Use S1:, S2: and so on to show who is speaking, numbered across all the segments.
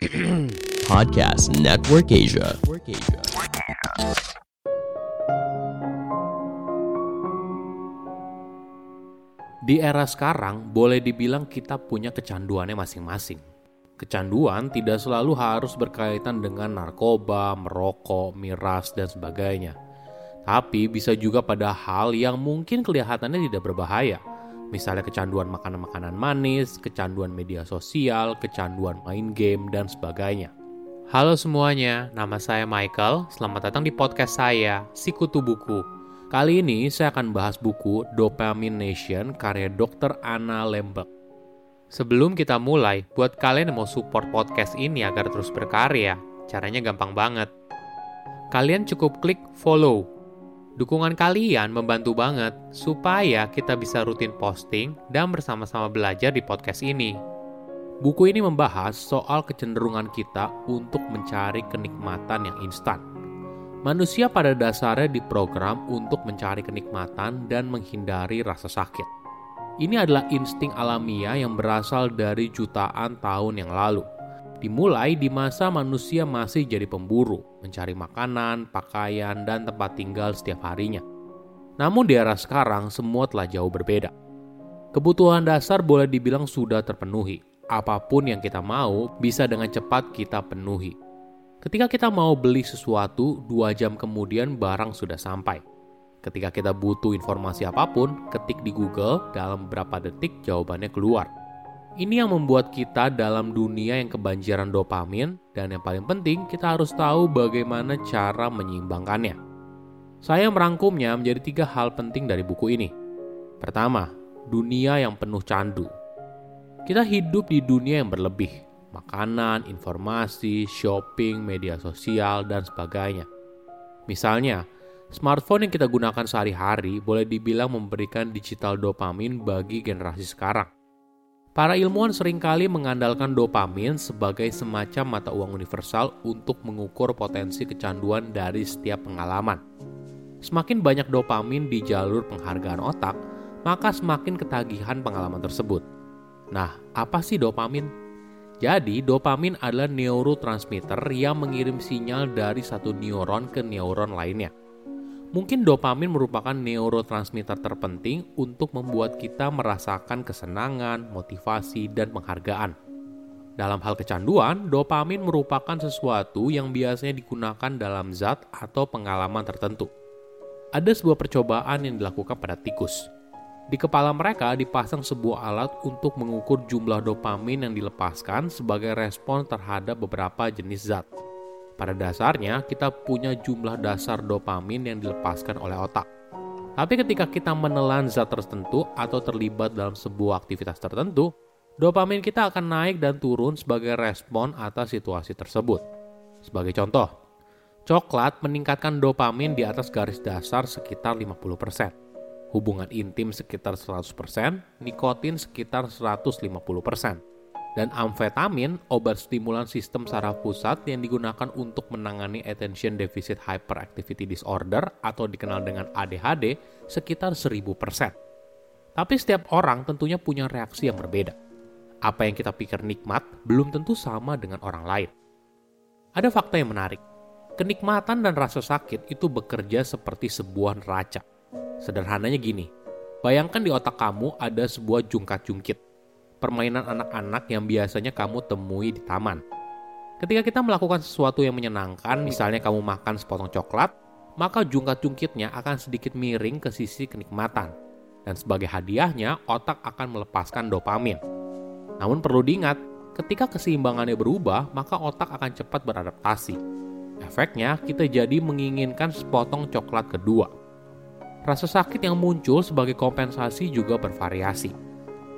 S1: Podcast Network Asia.
S2: Di era sekarang, boleh dibilang kita punya kecanduannya masing-masing. Kecanduan tidak selalu harus berkaitan dengan narkoba, merokok, miras, dan sebagainya. Tapi bisa juga pada hal yang mungkin kelihatannya tidak berbahaya. Misalnya kecanduan makanan-makanan manis, kecanduan media sosial, kecanduan main game, dan sebagainya. Halo semuanya, nama saya Michael. Selamat datang di podcast saya, Sikutu Buku. Kali ini saya akan bahas buku Dopamine Nation karya Dr. Anna Lembek. Sebelum kita mulai, buat kalian yang mau support podcast ini agar terus berkarya, caranya gampang banget. Kalian cukup klik follow. Dukungan kalian membantu banget supaya kita bisa rutin posting dan bersama-sama belajar di podcast ini. Buku ini membahas soal kecenderungan kita untuk mencari kenikmatan yang instan Manusia pada dasarnya diprogram untuk mencari kenikmatan dan menghindari rasa sakit. Ini adalah insting alamiah yang berasal dari jutaan tahun yang lalu. Dimulai di masa manusia masih jadi pemburu, mencari makanan, pakaian, dan tempat tinggal setiap harinya. Namun di era sekarang semua telah jauh berbeda. Kebutuhan dasar boleh dibilang sudah terpenuhi. Apa pun yang kita mau bisa dengan cepat kita penuhi Ketika kita mau beli sesuatu, dua jam kemudian barang sudah sampai. Ketika kita butuh informasi apa pun, ketik di Google, dalam beberapa detik jawabannya keluar. Ini yang membuat kita dalam dunia yang kebanjiran dopamin, dan yang paling penting, kita harus tahu bagaimana cara menyeimbangkannya. Saya merangkumnya menjadi tiga hal penting dari buku ini. Pertama, dunia yang penuh candu. Kita hidup di dunia yang berlebih, makanan, informasi, shopping, media sosial, dan sebagainya. Misalnya, smartphone yang kita gunakan sehari-hari boleh dibilang memberikan digital dopamin bagi generasi sekarang. Para ilmuwan sering kali mengandalkan dopamin sebagai semacam mata uang universal untuk mengukur potensi kecanduan dari setiap pengalaman. Semakin banyak dopamin di jalur penghargaan otak, maka semakin ketagihan pengalaman tersebut. Nah, apa sih dopamin? Jadi, dopamin adalah neurotransmitter yang mengirim sinyal dari satu neuron ke neuron lainnya. Mungkin dopamin merupakan neurotransmitter terpenting untuk membuat kita merasakan kesenangan, motivasi, dan penghargaan. Dalam hal kecanduan, dopamin merupakan sesuatu yang biasanya digunakan dalam zat atau pengalaman tertentu. Ada sebuah percobaan yang dilakukan pada tikus di kepala mereka dipasang sebuah alat untuk mengukur jumlah dopamin yang dilepaskan sebagai respon terhadap beberapa jenis zat. Pada dasarnya, kita punya jumlah dasar dopamin yang dilepaskan oleh otak. Tapi ketika kita menelan zat tertentu atau terlibat dalam sebuah aktivitas tertentu, dopamin kita akan naik dan turun sebagai respon atas situasi tersebut. Sebagai contoh, coklat meningkatkan dopamin di atas garis dasar sekitar 50% hubungan intim sekitar 100%, nikotin sekitar 150%. Dan amfetamin, obat stimulan sistem saraf pusat yang digunakan untuk menangani attention deficit hyperactivity disorder atau dikenal dengan ADHD sekitar 1000%. Tapi setiap orang tentunya punya reaksi yang berbeda. Apa yang kita pikir nikmat belum tentu sama dengan orang lain. Ada fakta yang menarik. Kenikmatan dan rasa sakit itu bekerja seperti sebuah neraca Sederhananya gini, bayangkan di otak kamu ada sebuah jungkat-jungkit, permainan anak-anak yang biasanya kamu temui di taman. Ketika kita melakukan sesuatu yang menyenangkan, misalnya kamu makan sepotong coklat, maka jungkat-jungkitnya akan sedikit miring ke sisi kenikmatan. Dan sebagai hadiahnya, otak akan melepaskan dopamin. Namun perlu diingat, ketika keseimbangannya berubah, maka otak akan cepat beradaptasi. Efeknya, kita jadi menginginkan sepotong coklat kedua. Rasa sakit yang muncul sebagai kompensasi juga bervariasi.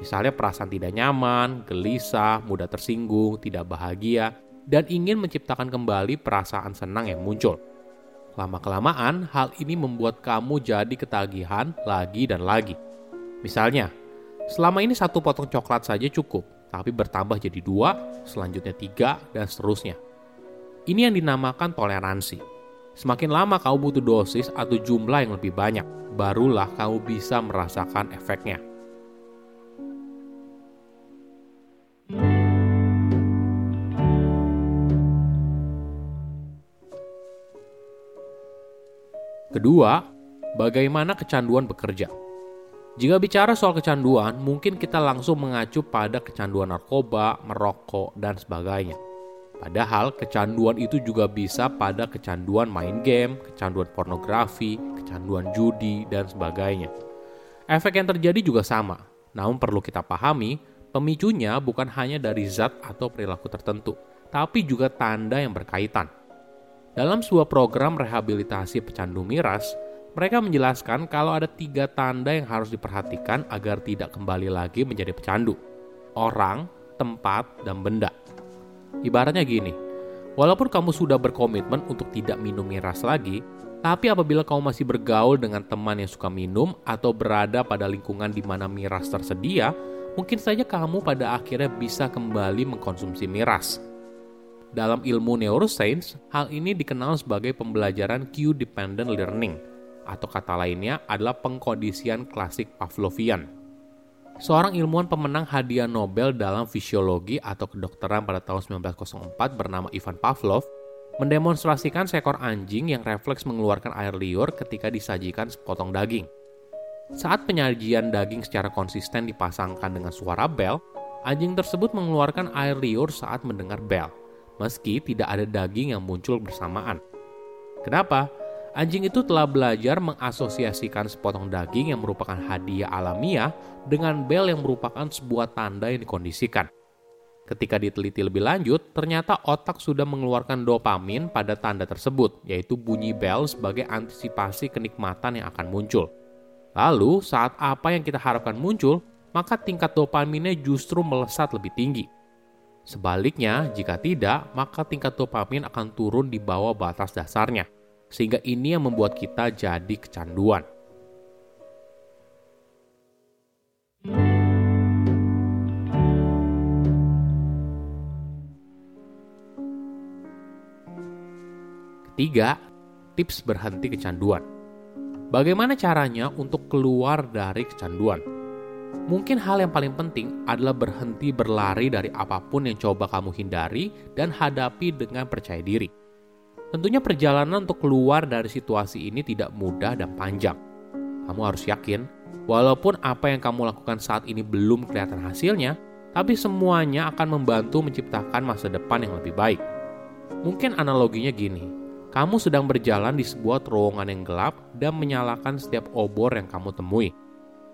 S2: Misalnya perasaan tidak nyaman, gelisah, mudah tersinggung, tidak bahagia, dan ingin menciptakan kembali perasaan senang yang muncul. Lama-kelamaan, hal ini membuat kamu jadi ketagihan lagi dan lagi. Misalnya, selama ini satu potong coklat saja cukup, tapi bertambah jadi dua, selanjutnya tiga, dan seterusnya. Ini yang dinamakan toleransi. Semakin lama kamu butuh dosis atau jumlah yang lebih banyak, barulah kamu bisa merasakan efeknya. Kedua, bagaimana kecanduan bekerja. Jika bicara soal kecanduan, mungkin kita langsung mengacu pada kecanduan narkoba, merokok, dan sebagainya. Padahal kecanduan itu juga bisa pada kecanduan main game, kecanduan pornografi, kecanduan judi, dan sebagainya. Efek yang terjadi juga sama, namun perlu kita pahami, pemicunya bukan hanya dari zat atau perilaku tertentu, tapi juga tanda yang berkaitan. Dalam sebuah program rehabilitasi pecandu miras, mereka menjelaskan kalau ada tiga tanda yang harus diperhatikan agar tidak kembali lagi menjadi pecandu. Orang, tempat, dan benda. Ibaratnya gini, walaupun kamu sudah berkomitmen untuk tidak minum miras lagi, tapi apabila kamu masih bergaul dengan teman yang suka minum atau berada pada lingkungan di mana miras tersedia, mungkin saja kamu pada akhirnya bisa kembali mengkonsumsi miras. Dalam ilmu neuroscience, hal ini dikenal sebagai pembelajaran cue-dependent learning – atau kata lainnya adalah pengkondisian klasik Pavlovian. Seorang ilmuwan pemenang hadiah Nobel dalam fisiologi atau kedokteran pada tahun 1904 bernama Ivan Pavlov mendemonstrasikan seekor anjing yang refleks mengeluarkan air liur ketika disajikan sepotong daging. Saat penyajian daging secara konsisten dipasangkan dengan suara bel, anjing tersebut mengeluarkan air liur saat mendengar bel, meski tidak ada daging yang muncul bersamaan. Kenapa? Anjing itu telah belajar mengasosiasikan sepotong daging yang merupakan hadiah alamiah dengan bel yang merupakan sebuah tanda yang dikondisikan. Ketika diteliti lebih lanjut, ternyata otak sudah mengeluarkan dopamin pada tanda tersebut, yaitu bunyi bel sebagai antisipasi kenikmatan yang akan muncul. Lalu, saat apa yang kita harapkan muncul, maka tingkat dopaminnya justru melesat lebih tinggi. Sebaliknya, jika tidak, maka tingkat dopamin akan turun di bawah batas dasarnya – sehingga ini yang membuat kita jadi kecanduan. Ketiga, tips berhenti kecanduan. Bagaimana caranya untuk keluar dari kecanduan? Mungkin hal yang paling penting adalah berhenti berlari dari apa pun yang coba kamu hindari dan hadapi dengan percaya diri. Tentunya perjalanan untuk keluar dari situasi ini tidak mudah dan panjang. Kamu harus yakin, walaupun apa yang kamu lakukan saat ini belum kelihatan hasilnya, tapi semuanya akan membantu menciptakan masa depan yang lebih baik. Mungkin analoginya gini, kamu sedang berjalan di sebuah terowongan yang gelap dan menyalakan setiap obor yang kamu temui.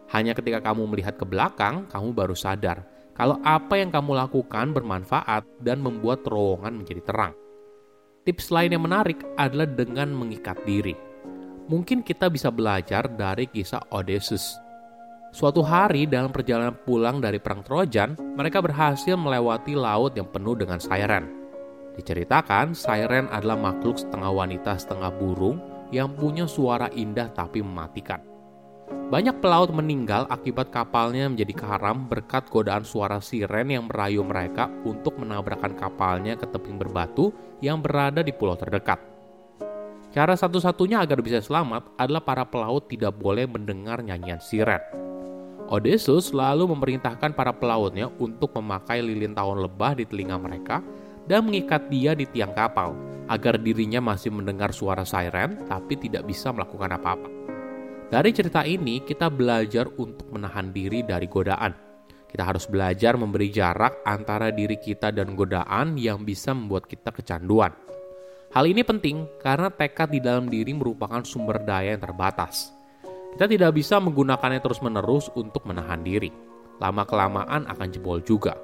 S2: Hanya ketika kamu melihat ke belakang, kamu baru sadar kalau apa yang kamu lakukan bermanfaat dan membuat terowongan menjadi terang. Tips lain yang menarik adalah dengan mengikat diri. Mungkin kita bisa belajar dari kisah Odysseus. Suatu hari dalam perjalanan pulang dari perang Trojan, mereka berhasil melewati laut yang penuh dengan siren. Diceritakan, siren adalah makhluk setengah wanita setengah burung yang punya suara indah tapi mematikan. Banyak pelaut meninggal akibat kapalnya menjadi karam berkat godaan suara siren yang merayu mereka untuk menabrakkan kapalnya ke tebing berbatu yang berada di pulau terdekat. Cara satu-satunya agar bisa selamat adalah para pelaut tidak boleh mendengar nyanyian siren. Odysseus lalu memerintahkan para pelautnya untuk memakai lilin tahun lebah di telinga mereka dan mengikat dia di tiang kapal agar dirinya masih mendengar suara siren tapi tidak bisa melakukan apa-apa. Dari cerita ini, kita belajar untuk menahan diri dari godaan. Kita harus belajar memberi jarak antara diri kita dan godaan yang bisa membuat kita kecanduan. Hal ini penting karena tekad di dalam diri merupakan sumber daya yang terbatas. Kita tidak bisa menggunakannya terus-menerus untuk menahan diri. Lama-kelamaan akan jebol juga.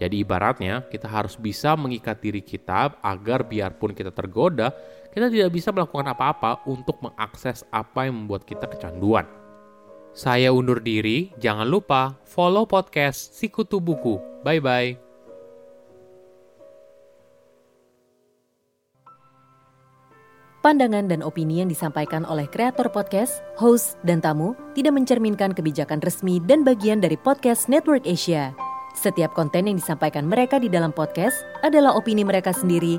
S2: Jadi ibaratnya kita harus bisa mengikat diri kita agar biarpun kita tergoda, kita tidak bisa melakukan apa-apa untuk mengakses apa yang membuat kita kecanduan. Saya undur diri, jangan lupa follow podcast Sikutu Buku. Bye-bye.
S3: Pandangan dan opini yang disampaikan oleh kreator podcast, host, dan tamu tidak mencerminkan kebijakan resmi dan bagian dari podcast Network Asia. Setiap konten yang disampaikan mereka di dalam podcast adalah opini mereka sendiri